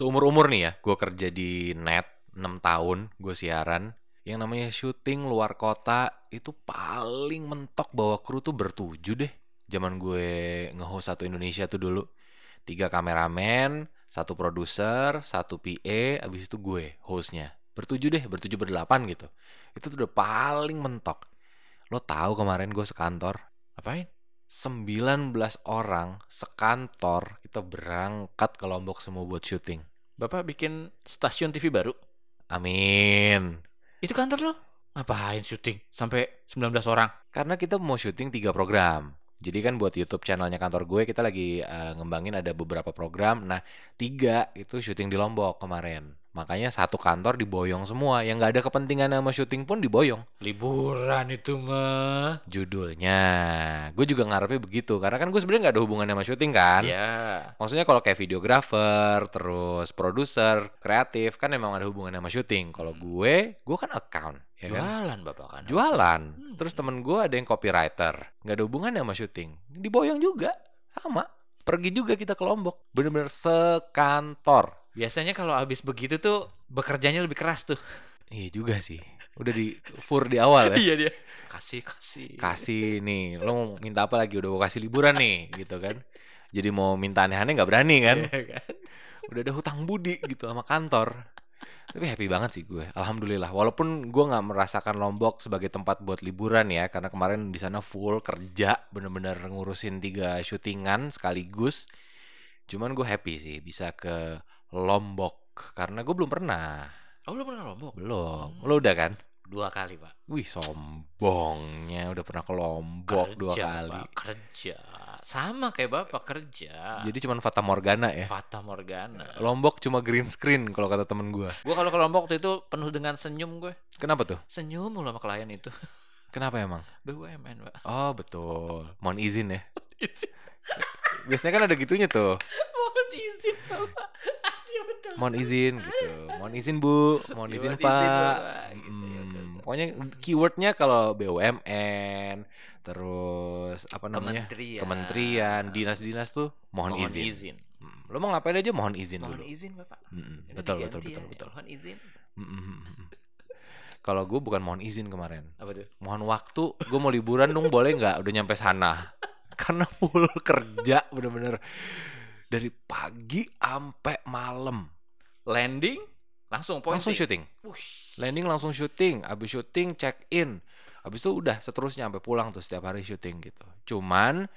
seumur-umur nih ya, gue kerja di net 6 tahun, gue siaran. Yang namanya syuting luar kota itu paling mentok bawa kru tuh bertujuh deh. Zaman gue nge-host satu Indonesia tuh dulu. Tiga kameramen, satu produser, satu PA, abis itu gue hostnya. Bertujuh deh, bertujuh berdelapan gitu. Itu tuh udah paling mentok. Lo tahu kemarin gue sekantor, Apain? 19 orang sekantor kita berangkat ke Lombok semua buat syuting. Bapak bikin stasiun TV baru? Amin. Itu kantor lo? Ngapain syuting? Sampai 19 orang? Karena kita mau syuting tiga program. Jadi kan buat YouTube channelnya kantor gue kita lagi eh, ngembangin ada beberapa program. Nah tiga itu syuting di Lombok kemarin. Makanya satu kantor diboyong semua. Yang nggak ada kepentingan sama syuting pun diboyong. Liburan itu mah. Judulnya. Gue juga ngarepnya begitu. Karena kan gue sebenarnya nggak ada hubungannya sama syuting kan. Ya. Maksudnya kalau kayak videografer, terus produser, kreatif kan emang ada hubungannya sama syuting. Kalau gue, gue kan account, ya kan? Jualan bapak kan? Jualan. Hmm. Terus temen gue ada yang copywriter, nggak ada hubungannya sama syuting. Diboyong juga, sama. Pergi juga kita ke Lombok, bener-bener sekantor. Biasanya kalau habis begitu tuh bekerjanya lebih keras tuh. Iya juga sih. Udah di fur di awal ya. Iya dia. Kasih kasih. Kasih nih, lo mau minta apa lagi? Udah gue kasih liburan nih, gitu kan. Jadi mau minta aneh-aneh nggak berani kan. Iya kan? udah ada hutang budi gitu sama kantor tapi happy banget sih gue alhamdulillah walaupun gue nggak merasakan lombok sebagai tempat buat liburan ya karena kemarin di sana full kerja bener-bener ngurusin tiga syutingan sekaligus cuman gue happy sih bisa ke lombok karena gue belum pernah Oh lu pernah lombok? belum lo udah kan Dua kali pak. wih sombongnya udah pernah ke lombok dua Kerja, kali Pak. Kerja. Sama kayak bapak kerja. jadi cuman fata morgana ya Fata Morgana. lombok cuma green screen kalau kata temen gue Gue kalau ke Lombok waktu itu penuh dengan senyum gue. kenapa tuh Senyum mulu sama klien itu. kenapa emang BUMN pak. Oh betul, mohon izin ya. Biasanya kan ada gitunya tuh, Mohon izin bapak. Iya betul. mohon izin gitu, mohon izin bu, mohon izin Mohon izin, pak. Gitu, ya, betul, betul. pokoknya keywordnya kalau BUMN, terus apa namanya, Kementerian. kementerian, dinas-dinas tuh mohon, Mohon izin. izin. Lo mau ngapain aja mohon izin Mohon dulu. izin bapak. Ini betul, diganti betul, ya. betul, betul, Mohon izin. Kalau gue bukan mohon izin kemarin, Apa tuh? mohon waktu, gue mau liburan dong boleh nggak? Udah nyampe sana, karena full kerja bener-bener dari pagi sampai malam. Landing langsung pointing. langsung syuting landing langsung syuting abis syuting check in abis itu udah seterusnya sampai pulang tuh setiap hari syuting gitu cuman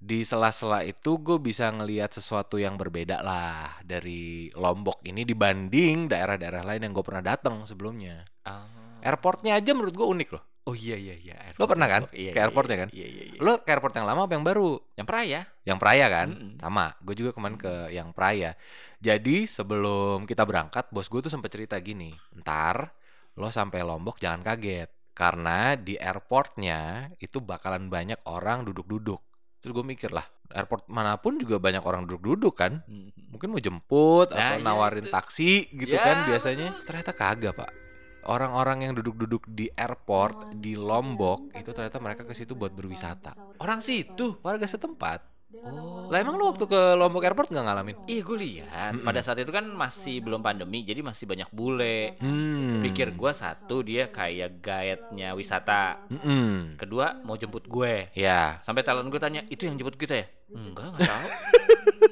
di sela-sela itu gue bisa ngelihat sesuatu yang berbeda lah dari Lombok ini dibanding daerah-daerah lain yang gue pernah datang sebelumnya Ah. Airportnya aja menurut gue unik loh Oh iya iya iya. Lo pernah kan? Iya, Ke iya, airportnya iya, kan? Iya iya iya. lo ke airport yang lama apa yang baru yang peraya? yang Praya kan Mm-mm. sama gue juga kemarin ke yang Praya jadi sebelum kita berangkat bos gue tuh sempet cerita gini ntar lo sampai Lombok jangan kaget karena di airportnya itu bakalan banyak orang duduk-duduk terus gue mikir lah airport mana pun juga banyak orang duduk-duduk kan Mhm. mungkin mau jemput Nah, atau iya nawarin itu. taksi gitu Ya, kan biasanya betul. ternyata kagak pak orang-orang yang duduk-duduk di airport di Lombok itu ternyata mereka ke situ buat berwisata Orang situ. warga setempat Oh. lah emang lu waktu ke Lombok Airport nggak ngalamin? Iya gue lihat. Mm-mm. Pada saat itu kan masih belum pandemi, jadi masih banyak bule. Hmm. Pikir gue satu dia kayak guide-nya wisata. Mm-mm. Kedua mau jemput gue. Ya. Sampai talent gue tanya, itu yang jemput kita ya? Enggak, enggak tahu.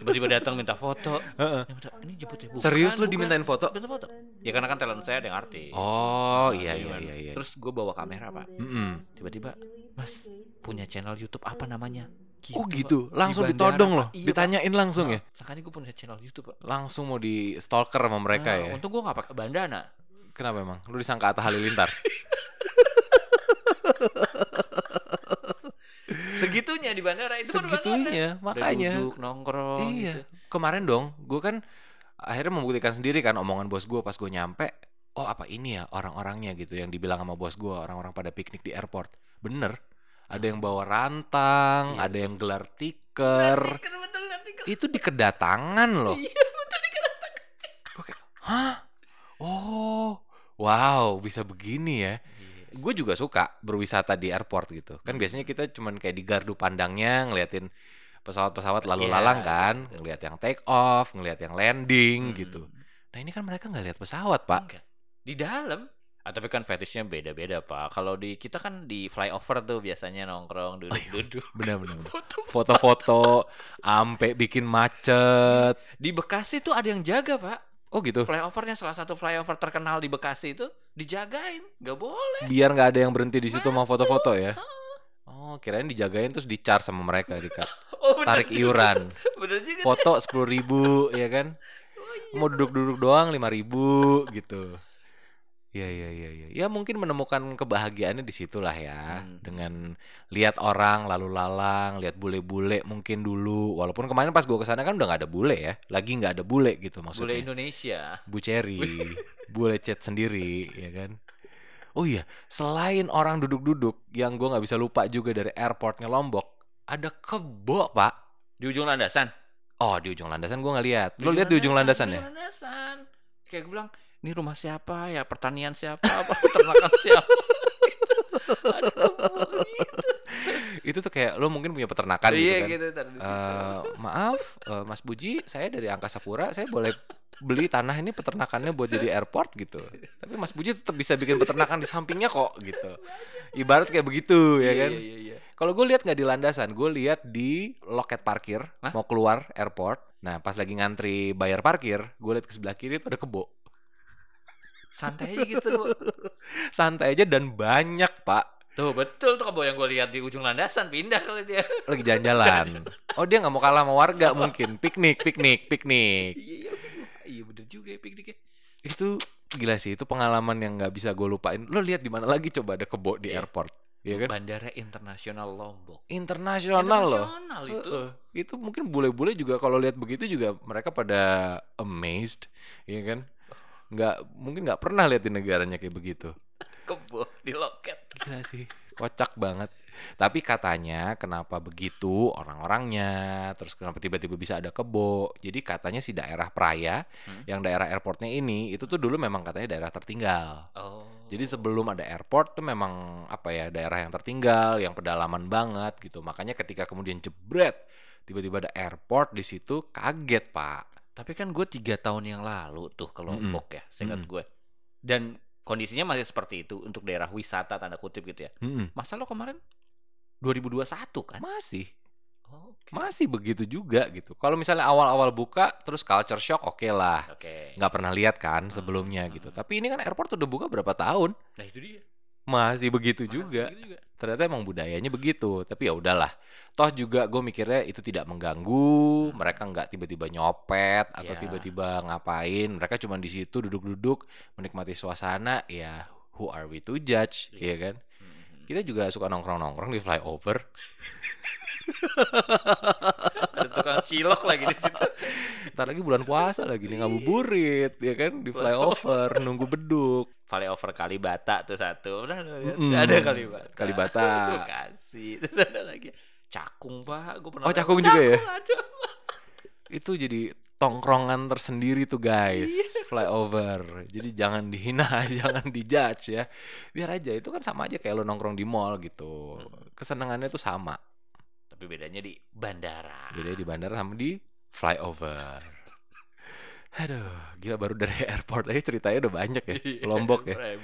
Tiba-tiba datang minta foto. Ya, minta- ini jemput ya? Bukan, Serius lu bukan. dimintain foto? Minta foto. Ya karena kan talent saya ada yang artis. Oh iya iya Gimana? iya iya. Terus gue bawa kamera pak. Mm-mm. Tiba-tiba, Mas punya channel YouTube apa namanya? Oh Pak. gitu, langsung Di ditodong Pak. loh, Iya, ditanyain langsung Pak. ya, Makanya gue punya channel YouTube pak. langsung mau di stalker sama mereka Nah, ya. Untung gue gak pakai bandana. Kenapa emang? Lu disangka Atta Halilintar? Segitunya di bandara itu bandara. Segitunya, Udah makanya. duduk nongkrong. iya. gitu. Kemarin dong, gue kan akhirnya membuktikan sendiri kan omongan bos gue pas gue nyampe. Oh apa ini ya orang-orangnya gitu yang dibilang sama bos gue orang-orang pada piknik di airport. Bener. Ada yang bawa rantang, Iya, ada yang gelar tiker. Betul. Itu di kedatangan loh. Iya betul dikatakan. Gue kayak, hah? Oh, wow, bisa begini ya. Iya. Gue juga suka berwisata di airport gitu. Kan Hmm. biasanya kita cuman kayak di gardu pandangnya ngeliatin pesawat-pesawat lalu Iya, lalang iya, kan, betul. ngelihat yang take off, ngelihat yang landing Hmm. gitu. Nah ini kan mereka nggak lihat pesawat pak. Enggak. Di dalam. Ah, tapi kan fetishnya beda-beda, Pak. Kalau di kita kan di flyover tuh biasanya nongkrong duduk-duduk. Benar-benar. Foto. Foto-foto, ampe bikin macet. Di Bekasi tuh ada yang jaga, Pak. Oh gitu. Flyovernya salah satu flyover terkenal di Bekasi itu dijagain, nggak boleh. Biar nggak ada yang berhenti di situ mau foto-foto ya. Oh kirain dijagain terus dicar sama mereka di Oh, bener tarik juga. iuran. Bener juga. Foto sepuluh ribu ya kan. Oh, iya. Mau duduk-duduk doang lima ribu gitu. Ya ya ya ya. Ya mungkin menemukan kebahagiaannya di situlah ya. Hmm. Dengan lihat orang lalu lalang, lihat bule-bule mungkin dulu. Walaupun kemarin pas gua ke sana kan udah nggak ada bule ya. Lagi nggak ada bule gitu Bule maksudnya. Indonesia. Bu Cherry, bule chat sendiri, ya kan? Oh iya, selain orang duduk-duduk, yang gua nggak bisa lupa juga dari airportnya Lombok, ada kebo, Pak. Di ujung landasan. Oh, di ujung landasan gua nggak lihat. Lo lihat di ujung landasan di ya? ujung landasan. Kayak gue bilang, ini rumah siapa ya? Pertanian siapa? Apa peternakan siapa? Gitu. Itu tuh kayak lo mungkin punya peternakan gitu Iya kan. gitu di situ. Eh, maaf, eh, Mas Buji, saya dari Angkasa Pura, saya boleh beli tanah ini peternakannya buat jadi airport gitu. Tapi Mas Buji tetap bisa bikin peternakan di sampingnya kok gitu. Ibarat kayak begitu ya Iya, kan. Iya, iya, iya. Kalau gue lihat nggak di landasan, gue lihat di loket parkir Hah? mau keluar airport. Nah pas lagi ngantri bayar parkir, gue lihat ke sebelah kiri itu ada kebo. Santai aja gitu. Santai aja dan banyak pak. Tuh betul tuh kebo yang gue lihat di ujung landasan pindah kali dia. Lagi jalan-jalan. Oh dia nggak mau kalah sama warga mungkin. Piknik, piknik, piknik. Iya iya iya bener juga ya pikniknya. Itu gila sih. Itu pengalaman yang nggak bisa gue lupain. Lo lihat di mana lagi coba ada kebo di Iya. airport, Iya kan? Bandara Internasional Lombok. Internasional loh. Internasional itu. Heeh. Itu mungkin bule-bule juga kalau lihat begitu juga mereka pada amazed, ya kan? Nggak mungkin nggak pernah lihat di negaranya kayak begitu. Kebo di loket. Gila sih, kocak banget. Tapi katanya kenapa begitu orang-orangnya, terus kenapa tiba-tiba bisa ada kebo. Jadi katanya si daerah Praya, Hmm. yang daerah airportnya ini, itu tuh dulu memang katanya daerah tertinggal. Oh. Jadi sebelum ada airport tuh memang apa ya daerah yang tertinggal, yang pedalaman banget gitu. Makanya ketika kemudian jebret, tiba-tiba ada airport di situ, kaget pak. Tapi kan gue tiga tahun yang lalu tuh ke. Lombok ya, seingat Mm-mm. gue. Dan kondisinya masih seperti itu untuk daerah wisata tanda kutip gitu ya. Mm-mm. Masa lo kemarin 2021 kan? Masih, Oh, Oke. masih begitu juga gitu. Kalau misalnya awal-awal buka, terus culture shock, oke lah. Oke. Nggak pernah lihat kan Hmm, sebelumnya hmm. gitu. Tapi ini kan airport udah buka berapa tahun, Nah itu dia. Masih begitu Masih juga. juga. ternyata emang budayanya begitu tapi ya udahlah toh juga gue mikirnya itu tidak mengganggu Hmm. mereka nggak tiba-tiba nyopet atau Ya. tiba-tiba ngapain mereka cuma di situ duduk-duduk menikmati suasana ya who are we to judge Iya. ya kan Mhm. kita juga suka nongkrong-nongkrong di flyover Ada tukang cilok lagi di situ. ntar lagi bulan puasa lagi nih ngabuburit ya kan di flyover nunggu beduk Flyover Kalibata tuh satu. Udah. Mm-mm. ada Kalibata. Kalibata. Bekasi. Terus ada lagi Cakung, Pak. Gue pernah Oh, Cakung juga ya? ada. itu jadi tongkrongan tersendiri tuh guys Iya. flyover jadi jangan dihina jangan dijudge ya biar aja itu kan sama aja kayak lo nongkrong di mall gitu kesenangannya tuh sama Tapi bedanya di bandara. beda di bandara sama di flyover. Aduh gila baru dari airport aja ceritanya udah banyak ya. Iya, lombok ya.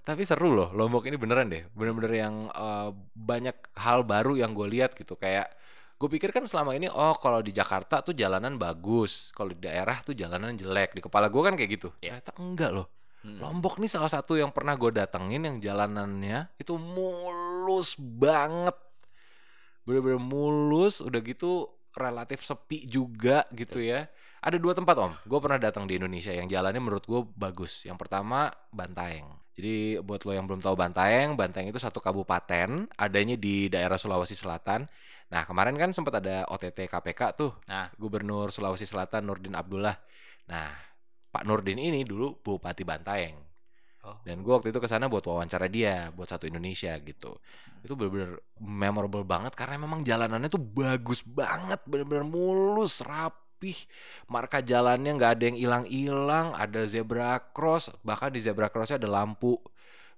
Tapi seru loh lombok ini beneran deh. Bener-bener yang eh, banyak hal baru yang gue lihat gitu. Kayak gue pikir kan selama ini oh kalau di Jakarta tuh jalanan bagus. Kalau di daerah tuh jalanan jelek. Di kepala gue kan kayak gitu. Iya. ternyata enggak loh. Hmm. Lombok nih salah satu yang pernah gue datengin yang jalanannya itu mulus banget bener-bener mulus udah gitu relatif sepi juga gitu ya. Ada dua tempat om. Gue pernah datang di Indonesia. Yang jalannya menurut gue bagus. Yang pertama Bantaeng jadi buat lo yang belum tahu Bantaeng Bantaeng itu satu kabupaten adanya di daerah Sulawesi Selatan. Nah kemarin kan sempat ada OTT KPK tuh. Nah. Gubernur Sulawesi Selatan Nurdin Abdullah. Nah Pak Nurdin ini dulu Bupati Bantaeng Oh. dan gue waktu itu ke sana buat wawancara dia buat satu Indonesia gitu. Itu bener-bener memorable banget karena memang jalanannya tuh bagus banget bener-bener mulus rapih. Marka jalannya nggak ada yang hilang-hilang ada zebra cross bahkan di zebra crossnya ada lampu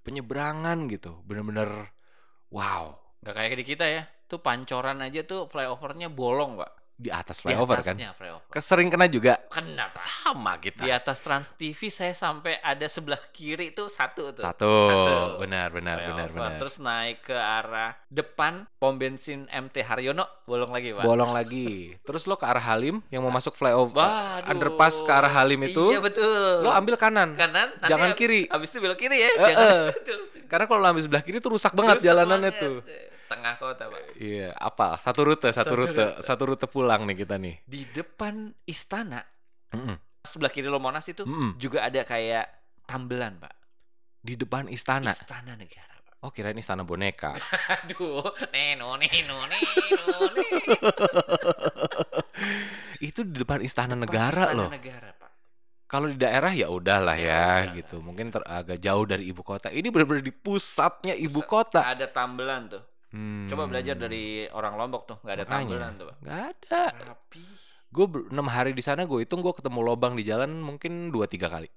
penyeberangan gitu. Bener-bener wow. Gak kayak di kita ya. tuh pancoran aja tuh flyovernya bolong pak Di atas Di flyover kan. atasnya flyover Sering kena juga. kena pak Sama kita. di atas Trans TV saya sampai ada sebelah kiri tuh satu tuh Satu. Satu. Benar, benar, benar, Flyover. benar. terus naik ke arah depan pom bensin MT Haryono bolong lagi pak Bolong lagi. Terus lo ke arah Halim yang mau masuk flyover. Waduh. Underpass ke arah Halim itu. iya betul Lo ambil kanan. kanan nanti Jangan ab- kiri. abis itu belok kiri ya Eh, jangan eh. Karena kalau lo ambil sebelah kiri tuh rusak banget Rusak jalanannya banget. tuh. Tengah kota pak Iya, apa? Satu rute, satu, Satu rute, rute. satu rute pulang nih kita nih. di depan istana Mm-mm. sebelah kiri lo Monas itu Mm-mm. juga ada kayak tambelan pak Di depan istana. istana negara pak Oh, kirain istana boneka. aduh neno neno neno neno Itu di depan istana Depan negara istana loh. negara pak Kalau di daerah ya udahlah Ya ya, gitu. Mungkin ter- agak jauh dari ibu kota. Ini benar-benar di pusatnya ibu Pusat. kota. ada tambelan tuh Hmm. coba belajar dari orang Lombok tuh nggak ada tambelan tuh pak Nggak ada. rapi Gue enam hari di sana gue hitung gue ketemu lobang di jalan mungkin dua tiga kali.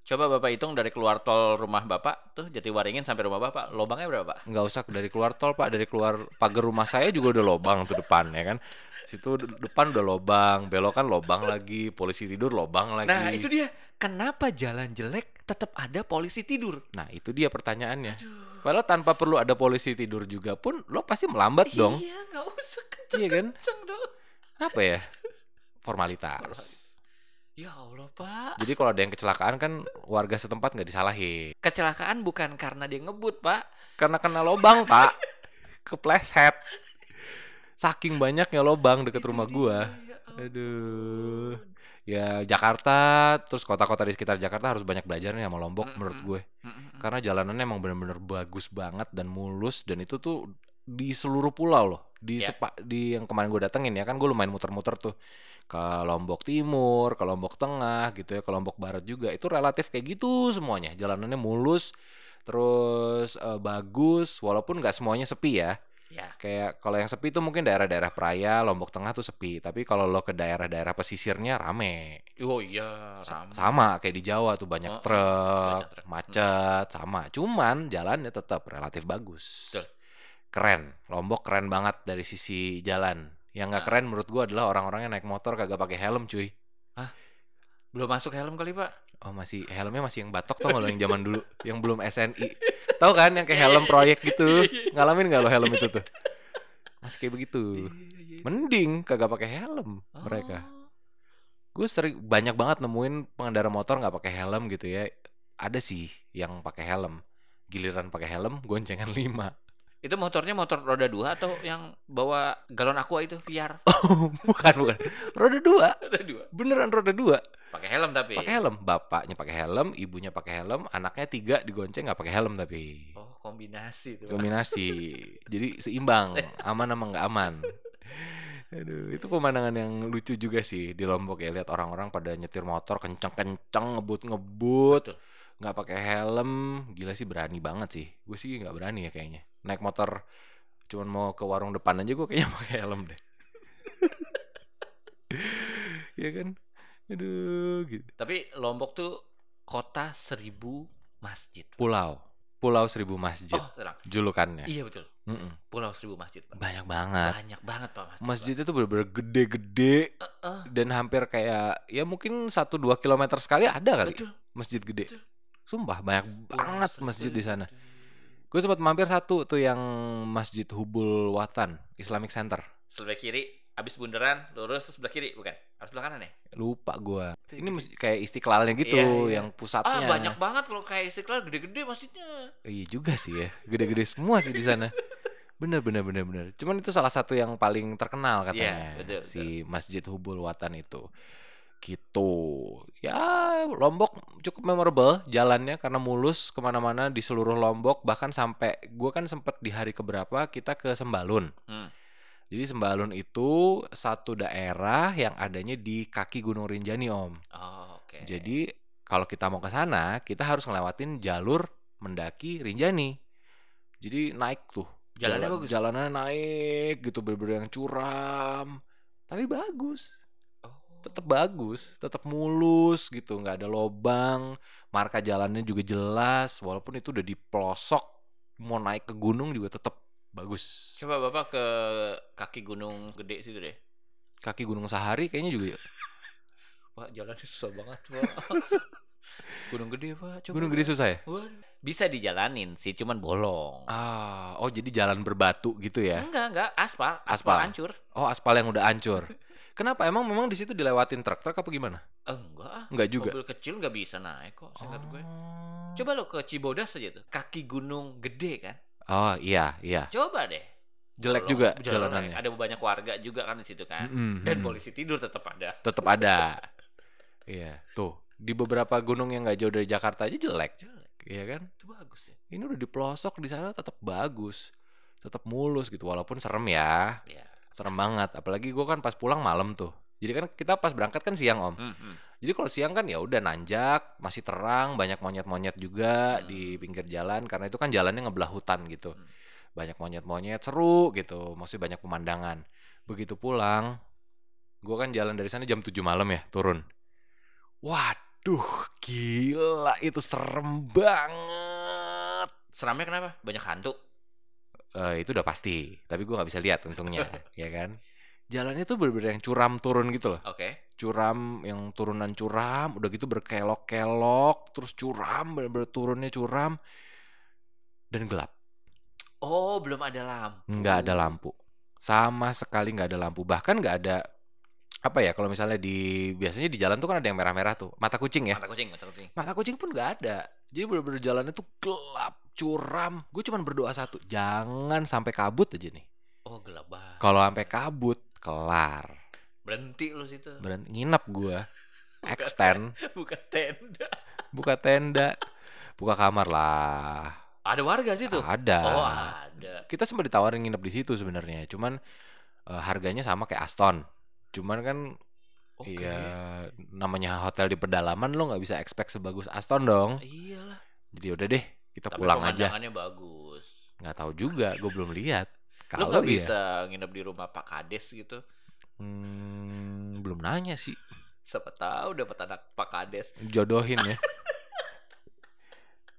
Coba bapak hitung dari keluar tol rumah bapak tuh Jatiwaringin sampai rumah bapak lobangnya berapa pak Nggak usah dari keluar tol pak, dari keluar pagar rumah saya juga udah lobang tuh depan ya kan. Situ de- depan udah lobang, belokan lobang lagi, polisi tidur lobang lagi. nah itu dia kenapa jalan jelek tetap ada polisi tidur Nah itu dia pertanyaannya. Padahal tanpa perlu ada polisi tidur juga pun lo pasti melambat dong. iya nggak usah kenceng Iya kan? dong Kenapa ya? Formalitas. Ya Allah pak Jadi kalau ada yang kecelakaan kan warga setempat nggak disalahin. kecelakaan bukan karena dia ngebut pak Karena kena lobang pak, kepleset. Saking banyaknya lobang deket rumah gua. Ya Aduh. Ya Jakarta, terus kota-kota di sekitar Jakarta harus banyak belajar nih sama Lombok Mm-mm. menurut gue. Mm-mm. Karena jalanannya emang bener-bener bagus banget dan mulus dan itu tuh di seluruh pulau loh. Di Ya. sepa, di yang kemarin gue datengin ya kan gue lumayan muter-muter tuh ke Lombok Timur, ke Lombok Tengah gitu ya, ke Lombok Barat juga. Itu relatif kayak gitu semuanya. Jalanannya mulus, terus eh, bagus walaupun nggak semuanya sepi ya. ya Kayak kalau yang sepi tuh mungkin daerah-daerah Praia, Lombok Tengah tuh sepi. Tapi kalau lo ke daerah-daerah pesisirnya rame. oh iya Sa- sama Sama kayak di Jawa tuh banyak Oh, truk, banyak truk. macet, sama. Cuman jalannya tetap relatif bagus. Betul. Keren. Lombok keren banget dari sisi jalan. Yang nggak Nah. keren menurut gua adalah orang-orangnya naik motor kagak pakai helm, cuy. belum masuk helm kali pak? Oh masih helmnya masih yang batok tau gak lo yang zaman dulu? Yang belum SNI tahu kan yang kayak helm proyek gitu? Ngalamin nggak lo helm itu tuh? Masih kayak begitu. Mending kagak pakai helm mereka. Oh. gue sering banyak banget nemuin pengendara motor nggak pakai helm gitu ya. Ada sih yang pakai helm. Giliran pakai helm goncengan lima itu motornya motor roda dua atau yang bawa galon aqua itu VR bukan bukan. Roda dua? Roda dua. Beneran roda dua? Pakai helm tapi. Pakai helm. Bapaknya pakai helm ibunya pakai helm anaknya tiga digonceng nggak pakai helm tapi. Oh kombinasi tuh kombinasi. Jadi seimbang aman sama nggak aman. Aduh, itu pemandangan yang lucu juga sih di Lombok ya. Lihat orang-orang pada nyetir motor kenceng-kenceng ngebut-ngebut. Betul. nggak pakai helm. Gila sih berani banget sih. Gue sih nggak berani ya kayaknya naik motor. Cuman mau ke warung depan aja gue kayaknya pakai helm deh. Ya kan? Aduh gitu. Tapi Lombok tuh kota seribu masjid. Pulau. Pulau seribu masjid. Oh terang julukannya. Iya betul. Mm-mm. pulau seribu masjid Pak. banyak banget. Banyak banget pak masjid, masjid itu bener-bener gede-gede Pak. Eh, dan hampir kayak ya mungkin 1-2 kilometer sekali ada kali. Betul. Masjid gede. Betul. sumpah banyak banget Pulau masjid di sana. Gue sempat mampir satu tuh yang masjid Hubul Watan Islamic Center. Sebelah kiri abis bundaran lurus terus sebelah kiri bukan? Harus sebelah kanan ya? Lupa gue ini kayak istiqlalnya gitu Iya, iya. yang ah pusatnya banyak banget kalau kayak istiqlal gede-gede masjidnya. Iya juga sih ya gede-gede semua sih di sana. Bener bener bener bener. Cuman itu salah satu yang paling terkenal katanya Iya, betul, si masjid Hubul Watan itu gitu. Ya Lombok cukup memorable jalannya karena mulus ke mana-mana di seluruh Lombok. Bahkan sampai gue kan sempet di hari keberapa kita ke Sembalun. Hmm. jadi Sembalun itu satu daerah yang adanya di kaki Gunung Rinjani om. Oh, oke. Jadi kalau kita mau ke sana kita harus ngelewatin jalur mendaki Rinjani. Jadi naik tuh. Jalannya Jalan- bagus? jalanannya naik gitu bener-bener yang curam. Tapi bagus. Tetap bagus, tetap mulus gitu, nggak ada lobang, marka jalannya juga jelas, walaupun itu udah di pelosok, mau naik ke gunung juga tetap bagus. Coba Bapak ke kaki gunung gede situ deh. Kaki Gunung Sahari kayaknya juga ya. Wah, jalannya susah banget, Pak. gunung gede, Pak. Coba. Gunung Gede susah ya? Bisa dijalanin sih, cuman bolong. Ah, oh jadi jalan berbatu gitu ya? Enggak, enggak, aspal, aspal, Aspal. hancur. Oh, aspal yang udah hancur. Kenapa? Emang memang di situ dilewatin truk-truk apa gimana? Eh, enggak ah. Enggak juga. Mobil kecil nggak bisa naik kok, seingat gue. Oh. Coba lo ke Cibodas aja tuh, kaki gunung gede kan. Oh, iya, iya. Coba deh. Jelek juga jalanannya. Ada banyak warga juga kan di situ kan. Mm-mm, Dan mm-mm. polisi tidur tetap ada. tetap ada. Iya, tuh. Di beberapa gunung yang nggak jauh dari Jakarta aja jelek. Jelek. Iya kan? Itu bagus ya. Ini udah di pelosok di sana tetap bagus. Tetap mulus gitu walaupun serem ya. Iya. Serem banget. Apalagi gua kan pas pulang malam tuh. Jadi kan kita pas berangkat kan siang, Om. Hmm, hmm. Jadi kalau siang kan ya udah nanjak, masih terang, banyak monyet-monyet juga Hmm. di pinggir jalan karena itu kan jalannya ngebelah hutan gitu. Hmm. Banyak monyet-monyet seru gitu, maksudnya banyak pemandangan. Begitu pulang, gua kan jalan dari sana jam 7 malam ya, turun. Waduh, gila itu serem banget. Seramnya kenapa? Banyak hantu. Eh, itu udah pasti, tapi gua nggak bisa lihat untungnya, ya kan. Jalannya tuh bener-bener yang curam turun gitu loh. Oke. curam yang turunan curam udah gitu berkelok-kelok terus curam bener-bener turunnya curam dan gelap Oh, belum ada lampu. nggak ada lampu sama sekali nggak ada lampu bahkan nggak ada apa ya kalau misalnya di biasanya di jalan tuh kan ada yang merah-merah tuh mata kucing ya Mata kucing, mata kucing. mata kucing pun nggak ada jadi bener-bener jalannya tuh gelap curam gue cuman berdoa satu jangan sampai kabut aja nih Oh, gelap banget. kalau sampai kabut kelar Berhenti lu situ. berhenti nginep gua extend Bukan tenda. buka tenda buka kamar lah Ada warga situ. ada Oh, ada. kita sempat ditawarin nginep di situ sebenarnya cuman eh, harganya sama kayak Aston cuman kan Oke. ya namanya hotel di pedalaman lo nggak bisa expect sebagus Aston dong Iyalah. jadi udah deh kita Tapi pulang aja pemandangannya bagus. nggak tahu juga gue belum lihat kalau nggak ya bisa nginep di rumah Pak Kades gitu. hmm, belum nanya sih Siapa tahu dapat anak Pak Kades. jodohin ya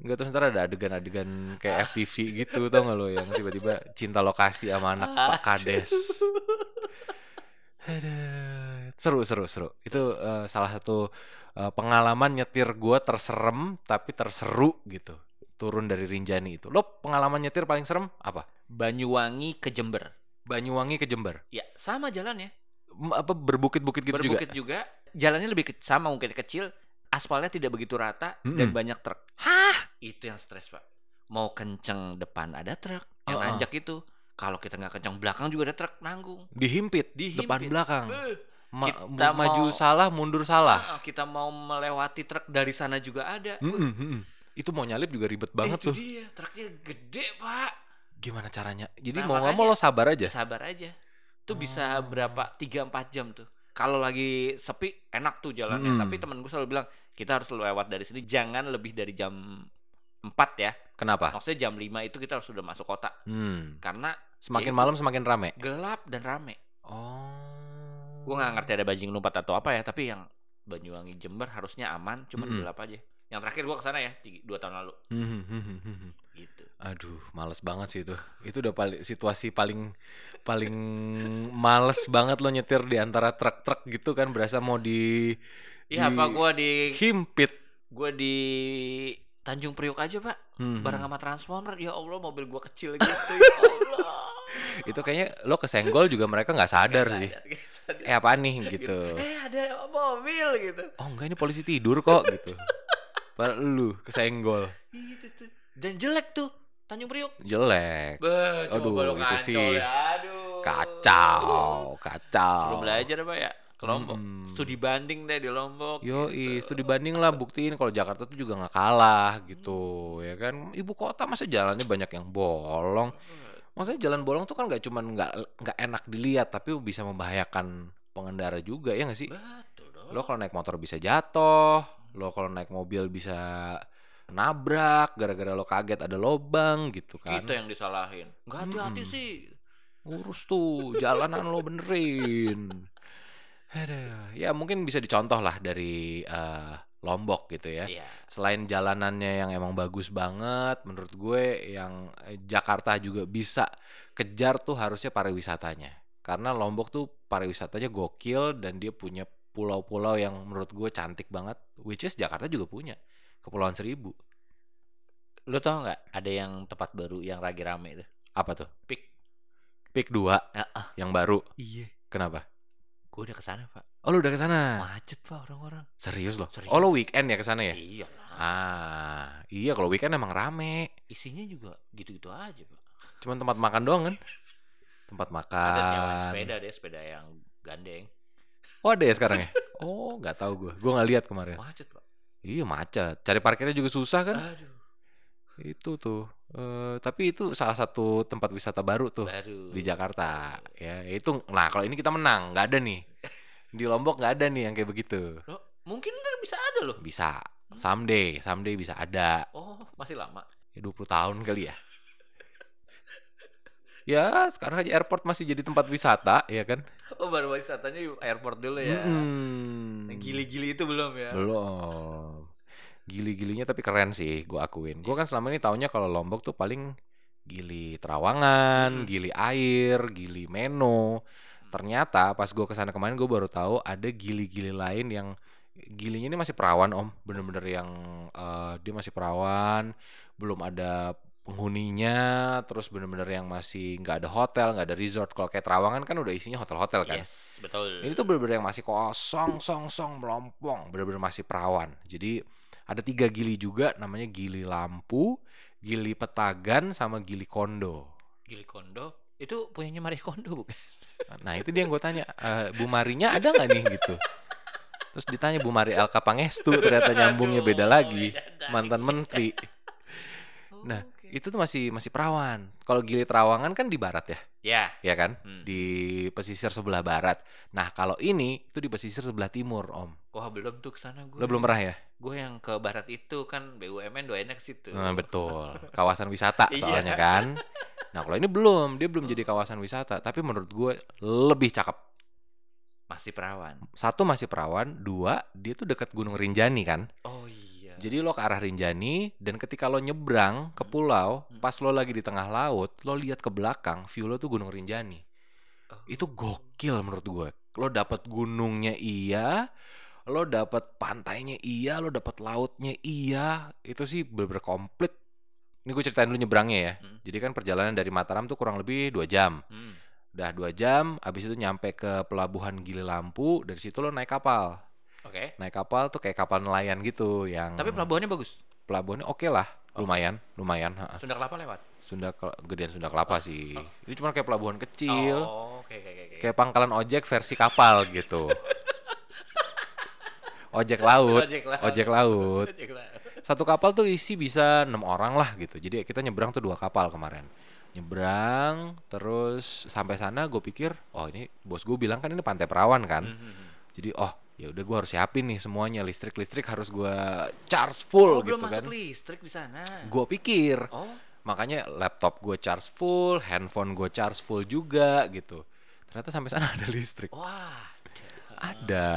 Enggak terus ntar ada adegan-adegan kayak FTV gitu tau gak lo yang tiba-tiba cinta lokasi sama anak Pak Kades. Aduh, seru seru seru. Itu eh, salah satu eh, pengalaman nyetir gua terserem tapi terseru gitu. Turun dari Rinjani itu. Lo pengalaman nyetir paling serem apa? Banyuwangi ke Jember. Banyuwangi ke Jember. Ya, sama jalannya. M- Apa berbukit-bukit gitu Berbukit juga. Jalannya lebih ke- sama mungkin kecil, aspalnya tidak begitu rata dan Mm-mm. banyak truk. Hah? Itu yang stres, Pak. Mau kenceng depan ada truk, yang Oh, oh. nanjak itu. Kalau kita nggak kenceng belakang juga ada truk nanggung. Dihimpit, Dihimpit. depan belakang. Beuh. Ma- Kita maju mau- salah, mundur salah. Ah, kita mau melewati truk dari sana juga ada. Mm-mm, mm-mm. Itu mau nyalip juga ribet banget itu tuh. dia, truknya gede, Pak. Gimana caranya? Jadi Nah, mau nggak mau lo sabar aja. Sabar aja. Tuh bisa Oh. berapa? 3-4 jam tuh. Kalau lagi sepi enak tuh jalannya, Mm. tapi temen gue selalu bilang kita harus lewat dari sini jangan lebih dari jam 4 ya. Kenapa? Maksudnya jam 5 itu kita harus sudah masuk kota Hmm. karena Semakin Ya malam semakin rame. gelap dan rame. Oh. Gue nggak ngerti ada bajing lompat atau apa ya, tapi yang Banyuwangi Jember harusnya aman, cuman Mm-mm. gelap aja. Yang terakhir gue ke sana ya, 2 tahun lalu. Hmm, hmm, hmm, hmm, hmm. Gitu. Aduh, males banget sih itu. Itu udah paling situasi paling paling males banget lo nyetir di antara truk-truk gitu kan berasa mau di Iya apa gue di himpit. gue di Tanjung Priok aja pak, Hmm, bareng sama Transformer. Ya Allah mobil gue kecil gitu. ya Allah. Itu kayaknya lo kesenggol juga mereka nggak sadar Nggak sih. sadar. Eh apaan nih gitu. Eh ada mobil gitu. Oh enggak ini polisi tidur kok gitu. Padahal lu kesenggol. Gitu tuh. Dan jelek tuh Tanjung Priok. Jelek. Bah, Aduh, coba lo itu sih ya. Aduh. Kacau, kacau. Suruh belajar apa ya? Ke Lombok. Mm-mm. Studi banding deh di Lombok. Yo, gitu. itu dibanding lah buktiin kalau Jakarta tuh juga nggak kalah gitu, ya kan? Ibu kota masa jalannya banyak yang bolong. Maksudnya jalan bolong tuh kan nggak cuman nggak nggak enak dilihat, tapi bisa membahayakan pengendara juga ya nggak sih? Betul dong. Lo kalau naik motor bisa jatuh, lo kalau naik mobil bisa nabrak gara-gara lo kaget ada lobang gitu kan. Kita yang disalahin. Enggak hati-hati Mm-mm. sih. Urus tuh jalanan lo benerin. Aduh, ya mungkin bisa dicontoh lah dari eh, Lombok gitu ya. Iya. Selain jalanannya yang emang bagus banget, menurut gue yang eh, Jakarta juga bisa kejar tuh harusnya pariwisatanya. Karena Lombok tuh pariwisatanya gokil dan dia punya pulau-pulau yang menurut gue cantik banget, which is Jakarta juga punya. Kepulauan Seribu. Lu tau nggak ada yang tempat baru yang lagi rame tuh? Apa tuh? Pik. Pik 2 Heeh. yang baru. Iya. Kenapa? Gue udah ke sana pak. Oh lu udah ke sana? Macet pak orang-orang. Serius loh? Serius. Oh lu weekend ya ke sana ya? Iya lah. Ah, iya kalau weekend emang rame. Isinya juga gitu-gitu aja pak. Cuman tempat makan doang kan? Tempat makan. Ada sepeda deh, sepeda yang gandeng. Oh ada ya sekarang ya? Oh nggak tahu gue. Gue nggak lihat kemarin. Macet pak. Iya macet. Cari parkirnya juga susah kan? Aduh. Itu tuh. Eh, tapi itu salah satu tempat wisata baru tuh Baru. di Jakarta. Ya itu. Nah kalau ini kita menang, nggak ada nih. Di Lombok nggak ada nih yang kayak begitu. Loh, mungkin ntar bisa ada loh. Bisa. Someday, someday bisa ada. Oh, masih lama. Ya 20 tahun kali ya. Ya sekarang aja airport masih jadi tempat wisata, ya kan? Oh, baru wisatanya airport dulu ya. Yang Gili-gili itu belum ya? Belum. Gili-gilinya tapi keren sih, gue akuin. Gue kan selama ini taunya kalau Lombok tuh paling gili Terawangan, Hmm. gili air, gili Meno. Ternyata pas gue ke sana kemarin gue baru tahu ada gili-gili lain yang gilinya ini masih perawan om, bener-bener yang eh, dia masih perawan, belum ada penghuninya, terus bener-bener yang masih nggak ada hotel, nggak ada resort. Kalau kayak Terawangan kan udah isinya hotel-hotel kan. Yes, betul. Ini tuh bener-bener yang masih kosong, song, song, melompong, bener-bener masih perawan. Jadi ada tiga gili juga, namanya gili lampu, gili petagan, sama gili kondo. Gili Kondo itu punyanya Marie Kondo bukan? Nah itu dia yang gue tanya, "Eh, Bu Marinya ada nggak nih gitu? Terus ditanya Bu Mari Elka Pangestu, ternyata nyambungnya beda lagi, mantan menteri. Nah. Itu tuh masih masih perawan. Kalau gili Terawangan kan di barat ya, ya. ya kan? Hmm. Di pesisir sebelah barat. Nah kalau ini itu di pesisir sebelah timur, Om. Wah, belum tuh ke sana gue. Lo belum pernah ya? Gue yang ke barat itu kan BUMN doainnya ke situ. Nah, betul. Kawasan wisata Iya. soalnya kan. Nah, kalau ini belum, dia belum jadi kawasan wisata, tapi menurut gue lebih cakep. Masih perawan. Satu masih perawan, dua dia tuh dekat Gunung Rinjani kan. Oh iya. Jadi lo ke arah Rinjani dan ketika lo nyebrang ke pulau, Hmm. pas lo lagi di tengah laut, lo lihat ke belakang, view lo tuh Gunung Rinjani. Oh. Itu gokil menurut gue. Lo dapet gunungnya iya, lo dapet pantainya iya, lo dapet lautnya iya. Itu sih bener-bener komplit. Ini gue ceritain dulu nyebrangnya ya. Hmm. Jadi kan perjalanan dari Mataram tuh kurang lebih dua jam. Hmm. Udah dua jam, abis itu nyampe ke pelabuhan Gili Lampu. Dari situ lo naik kapal. Oke. Naik kapal tuh kayak kapal nelayan gitu. Yang Tapi pelabuhannya bagus. pelabuhannya oke lah, lumayan, lumayan. ha. Sunda Kelapa lewat. Sunda gedean Sunda Kelapa sih. Ini cuma kayak pelabuhan kecil, Oh, oke oke. oke. kayak pangkalan ojek versi kapal gitu. ojek laut, Ojek laut. ojek laut. Ojek laut. Satu kapal tuh isi bisa enam orang lah gitu. Jadi kita nyebrang tuh dua kapal kemarin. Nyebrang, terus sampai sana gue pikir, oh ini bos gue bilang kan ini pantai perawan kan. Hmm, hmm, hmm. Jadi oh ya udah gue harus siapin nih semuanya listrik listrik harus gue charge full Oh, gitu belum kan. masuk listrik di sana. Gue pikir Oh, makanya laptop gue charge full, handphone gue charge full juga gitu. Ternyata sampai sana ada listrik. wah. Ada,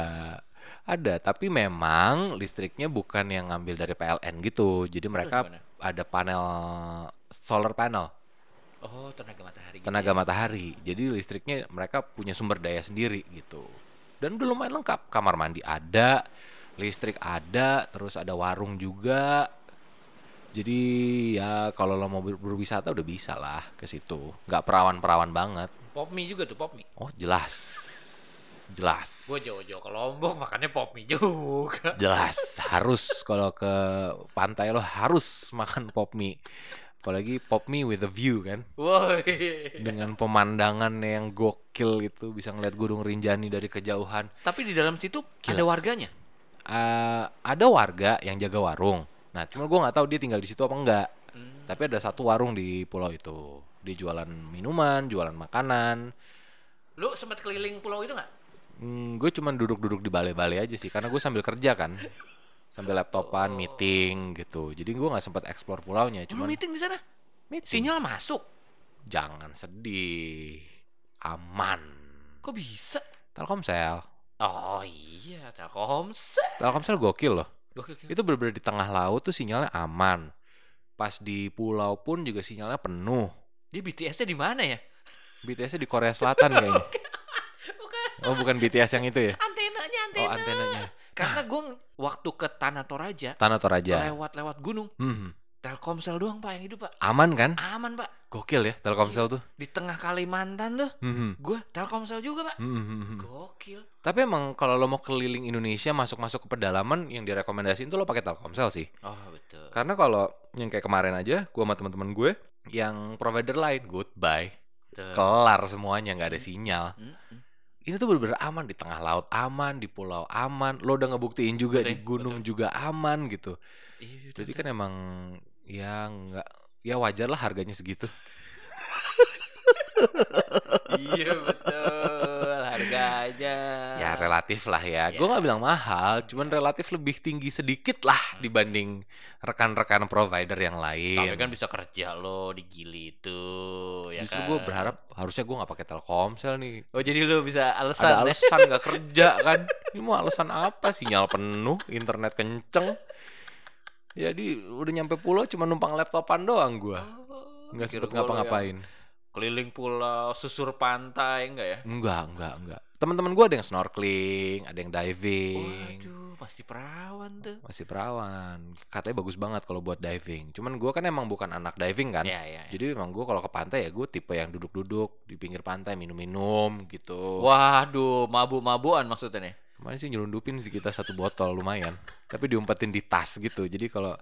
ada. Tapi memang listriknya bukan yang ngambil dari PLN gitu. Jadi mereka ada panel solar panel, Oh, tenaga matahari. gitu tenaga ya. matahari. Jadi listriknya mereka punya sumber daya sendiri gitu. Dan udah lumayan lengkap. Kamar mandi ada, listrik ada, terus ada warung juga. Jadi ya kalau lo mau ber- berwisata udah bisa lah ke situ. Nggak perawan-perawan banget. Pop mie juga tuh pop mie. Oh jelas, jelas. Gue jauh-jauh ke Lombok makannya pop mie juga. Jelas harus kalau ke pantai lo harus makan pop mie. Apalagi pop mie with a view kan. Woi. Dengan pemandangan yang gokil itu bisa ngeliat Gunung Rinjani dari kejauhan. Tapi di dalam situ Gila. ada warganya. Eh, ada warga yang jaga warung. Nah, cuma gue nggak tahu dia tinggal di situ apa enggak. Hmm. Tapi ada satu warung di pulau itu. Dia jualan minuman, jualan makanan. Lu sempat keliling pulau itu nggak? Hmm, gue cuma duduk-duduk di balai-balai aja sih, karena gue sambil kerja kan, sambil laptopan, Oh. meeting gitu. Jadi gue nggak sempat explore pulaunya. Lu Cuman meeting di sana? meeting. Sinyal masuk. Jangan sedih, aman. Kok bisa? Telkomsel, Oh iya, Telkomsel. Telkomsel gokil loh. Gokil, gokil. Itu bener-bener di tengah laut tuh sinyalnya aman. Pas di pulau pun juga sinyalnya penuh. Dia BTS-nya di mana ya? BTS-nya di Korea Selatan kayaknya. Oh, bukan BTS yang itu ya? Antenanya, antena. Oh, antenanya. Karena gue waktu ke Tanah Toraja Tanah Toraja. lewat-lewat gunung, Hmm. Telkomsel doang pak yang hidup pak. Aman kan? Aman pak. Gokil ya Telkomsel tuh. Di tengah Kalimantan tuh, Hmm. gue Telkomsel juga pak. Hmm, hmm, hmm. Gokil. Tapi emang kalau lo mau keliling Indonesia masuk-masuk ke pedalaman yang direkomendasiin tuh lo pakai Telkomsel sih. Oh betul. Karena kalau yang kayak kemarin aja, gua sama teman-teman gue yang provider lain goodbye, Betul. kelar semuanya nggak ada sinyal. Mm-mm. Ini tuh bener-bener aman di tengah laut aman, di pulau aman. Lo udah ngebuktiin juga di Betul, gunung juga aman gitu. Iya, Jadi betul. kan emang ya nggak ya wajar lah harganya segitu. iya betul harganya. Ya relatif lah ya. Ya. Gue nggak bilang mahal, cuman relatif lebih tinggi sedikit lah dibanding rekan-rekan provider yang lain. Tapi kan bisa kerja lo di Gili itu. Ya Justru kan? gue berharap harusnya gue nggak pakai Telkomsel nih. Oh jadi lo bisa alasan Ada ya? alasan nggak kerja kan? Ini mau alasan apa? Sinyal penuh, internet kenceng. Jadi udah nyampe pulau cuma numpang laptopan doang gue. Oh, Nggak sempet ngapa-ngapain. Keliling pulau, susur pantai enggak ya? Enggak, enggak, enggak. Teman-teman gue ada yang snorkeling, ada yang diving. Waduh, pasti perawan tuh. Masih perawan. Katanya bagus banget kalau buat diving. Cuman gue kan emang bukan anak diving kan. Ya, ya, ya. Jadi emang gue kalau ke pantai ya gue tipe yang duduk-duduk di pinggir pantai minum-minum gitu. Waduh, mabuk-mabukan maksudnya nih. Kemarin sih nyelundupin sih kita satu botol lumayan. Tapi diumpetin di tas gitu. Jadi kalau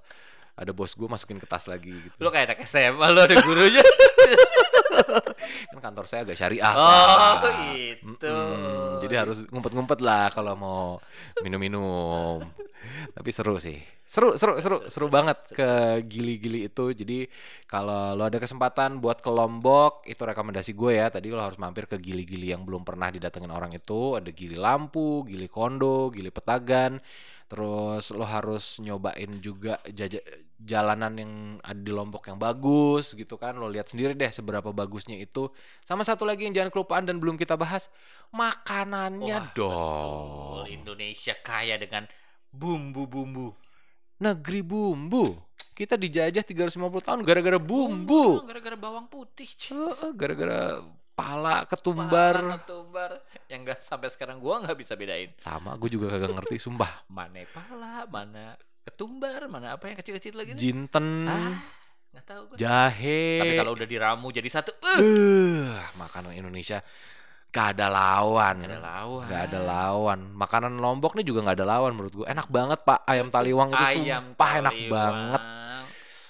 ada bos gue masukin ke tas lagi gitu. Lo kayak anak SMA lo ada gurunya. Kan kantor saya agak syariah. oh, Pak. gitu. Mm-mm. Jadi harus ngumpet-ngumpet lah kalau mau minum-minum. Tapi seru sih. Seru, seru, seru, seru banget ke gili-gili itu. Jadi kalau lo ada kesempatan buat ke Lombok, itu rekomendasi gue ya. Tadi lo harus mampir ke gili-gili yang belum pernah didatengin orang itu. Ada gili Lampu, gili Kondo, gili Petagan. Terus lo harus nyobain juga jaja- jalanan yang ada di Lombok yang bagus gitu kan. Lo lihat sendiri deh seberapa bagusnya itu. Sama satu lagi yang jangan kelupaan dan belum kita bahas, makanannya Wah, dong. betul. Indonesia kaya dengan bumbu-bumbu. Negeri bumbu. Kita dijajah 350 tahun gara-gara bumbu. Gara-gara bawang putih. Gara-gara pala ketumbar. Pala ketumbar yang enggak sampai sekarang gua nggak bisa bedain. Sama, gue juga kagak ngerti sumpah. Mana pala, mana ketumbar, mana apa yang kecil-kecil lagi nih? Jinten, Ah, nggak tahu gua. jahe. Tapi kalau udah diramu jadi satu, eh, Eh, makanan Indonesia gak ada lawan. nggak ada lawan. Gak ada lawan. Makanan Lombok nih juga gak ada lawan menurut gue. Enak banget pak. Ayam taliwang itu Ayam sumpah enak taliwang. banget.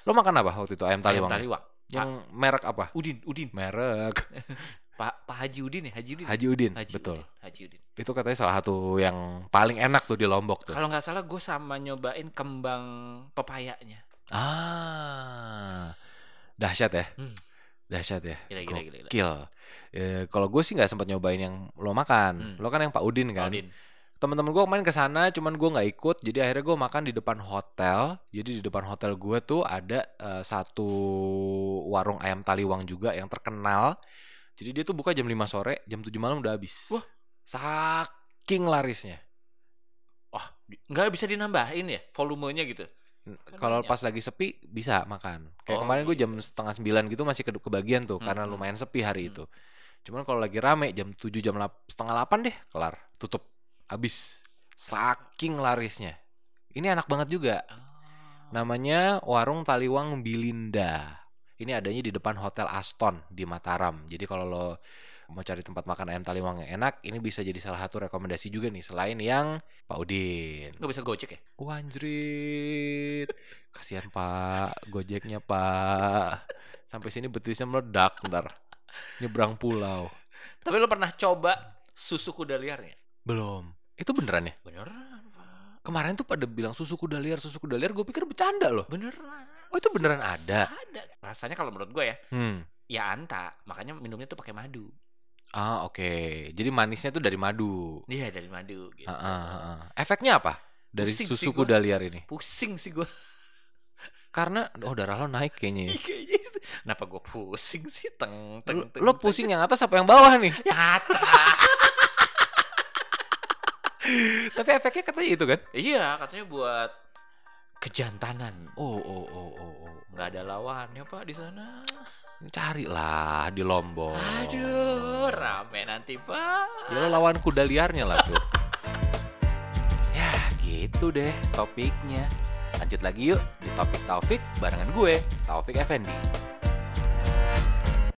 Lo makan apa waktu itu ayam Ayam taliwang? Yang merek apa? Udin, Udin. Merek Pak Pak Haji Udin ya, Haji Udin. Haji Udin. Haji betul. Udin. Haji Udin. Itu katanya salah satu yang paling enak tuh di Lombok tuh. Kalau nggak salah gue sama nyobain kembang pepayanya. Ah, dahsyat ya. Hmm. Dahsyat ya. Gila, gila, gila, gila. Gokil. Eh, kalau gue sih nggak sempat nyobain yang lo makan. Hmm. Lo kan yang Pak Udin kan. Udin. Teman-teman gue main ke sana cuman gue nggak ikut jadi akhirnya gue makan di depan hotel jadi di depan hotel gue tuh ada eh, satu warung ayam taliwang juga yang terkenal jadi dia tuh buka jam 5 sore jam 7 malam udah habis Wah. saking larisnya Wah, nggak bisa dinambahin ya volumenya gitu. Kan kalau pas lagi sepi bisa makan kayak Oh, kemarin gue jam gitu. setengah sembilan gitu masih ke kebagian tuh karena Hmm, hmm. lumayan sepi hari Hmm. itu cuman kalau lagi rame jam 7 jam setengah 8 deh kelar tutup habis saking larisnya ini enak banget juga Nah, Namanya Warung Taliwang Bilinda. Ini adanya di depan Hotel Aston di Mataram. Jadi kalau lo mau cari tempat makan ayam taliwang yang enak, ini bisa jadi salah satu rekomendasi juga nih selain yang Pak Udin. nggak bisa gojek ya? Wah, anjrit. Kasihan Pak, Gojeknya Pak. Sampai sini betisnya meledak ntar. Nyebrang pulau. Tapi lo pernah coba susu kuda liarnya? Belum. Itu beneran ya? Beneran, Pak. Kemarin tuh pada bilang susu kuda liar, susu kuda liar. Gue pikir bercanda loh. Beneran. Oh itu beneran ada. Ada. Rasanya kalau menurut gue ya, Hmm. ya anta. Makanya minumnya tuh pakai madu. Ah oke, jadi manisnya tuh dari madu. Iya, dari madu gitu. Ah, ah, ah. Efeknya apa dari Pusing susu kuda liar ini? Pusing sih gue. Karena oh darah lo naik kayaknya. ya. Kayaknya itu. Kenapa gue pusing sih? Teng, teng, teng, lo pusing yang atas apa yang bawah nih? Ya atas. Tapi efeknya katanya itu kan? iya, katanya buat kejantanan. Oh, oh, oh, oh, oh. Nggak ada lawannya pak di sana. Carilah di Lombok. Aduh, rame nanti pak. Ya lawan kuda liarnya lah tuh. ya gitu deh topiknya. Lanjut lagi yuk di topik Taufik barengan gue, Taufik Effendi.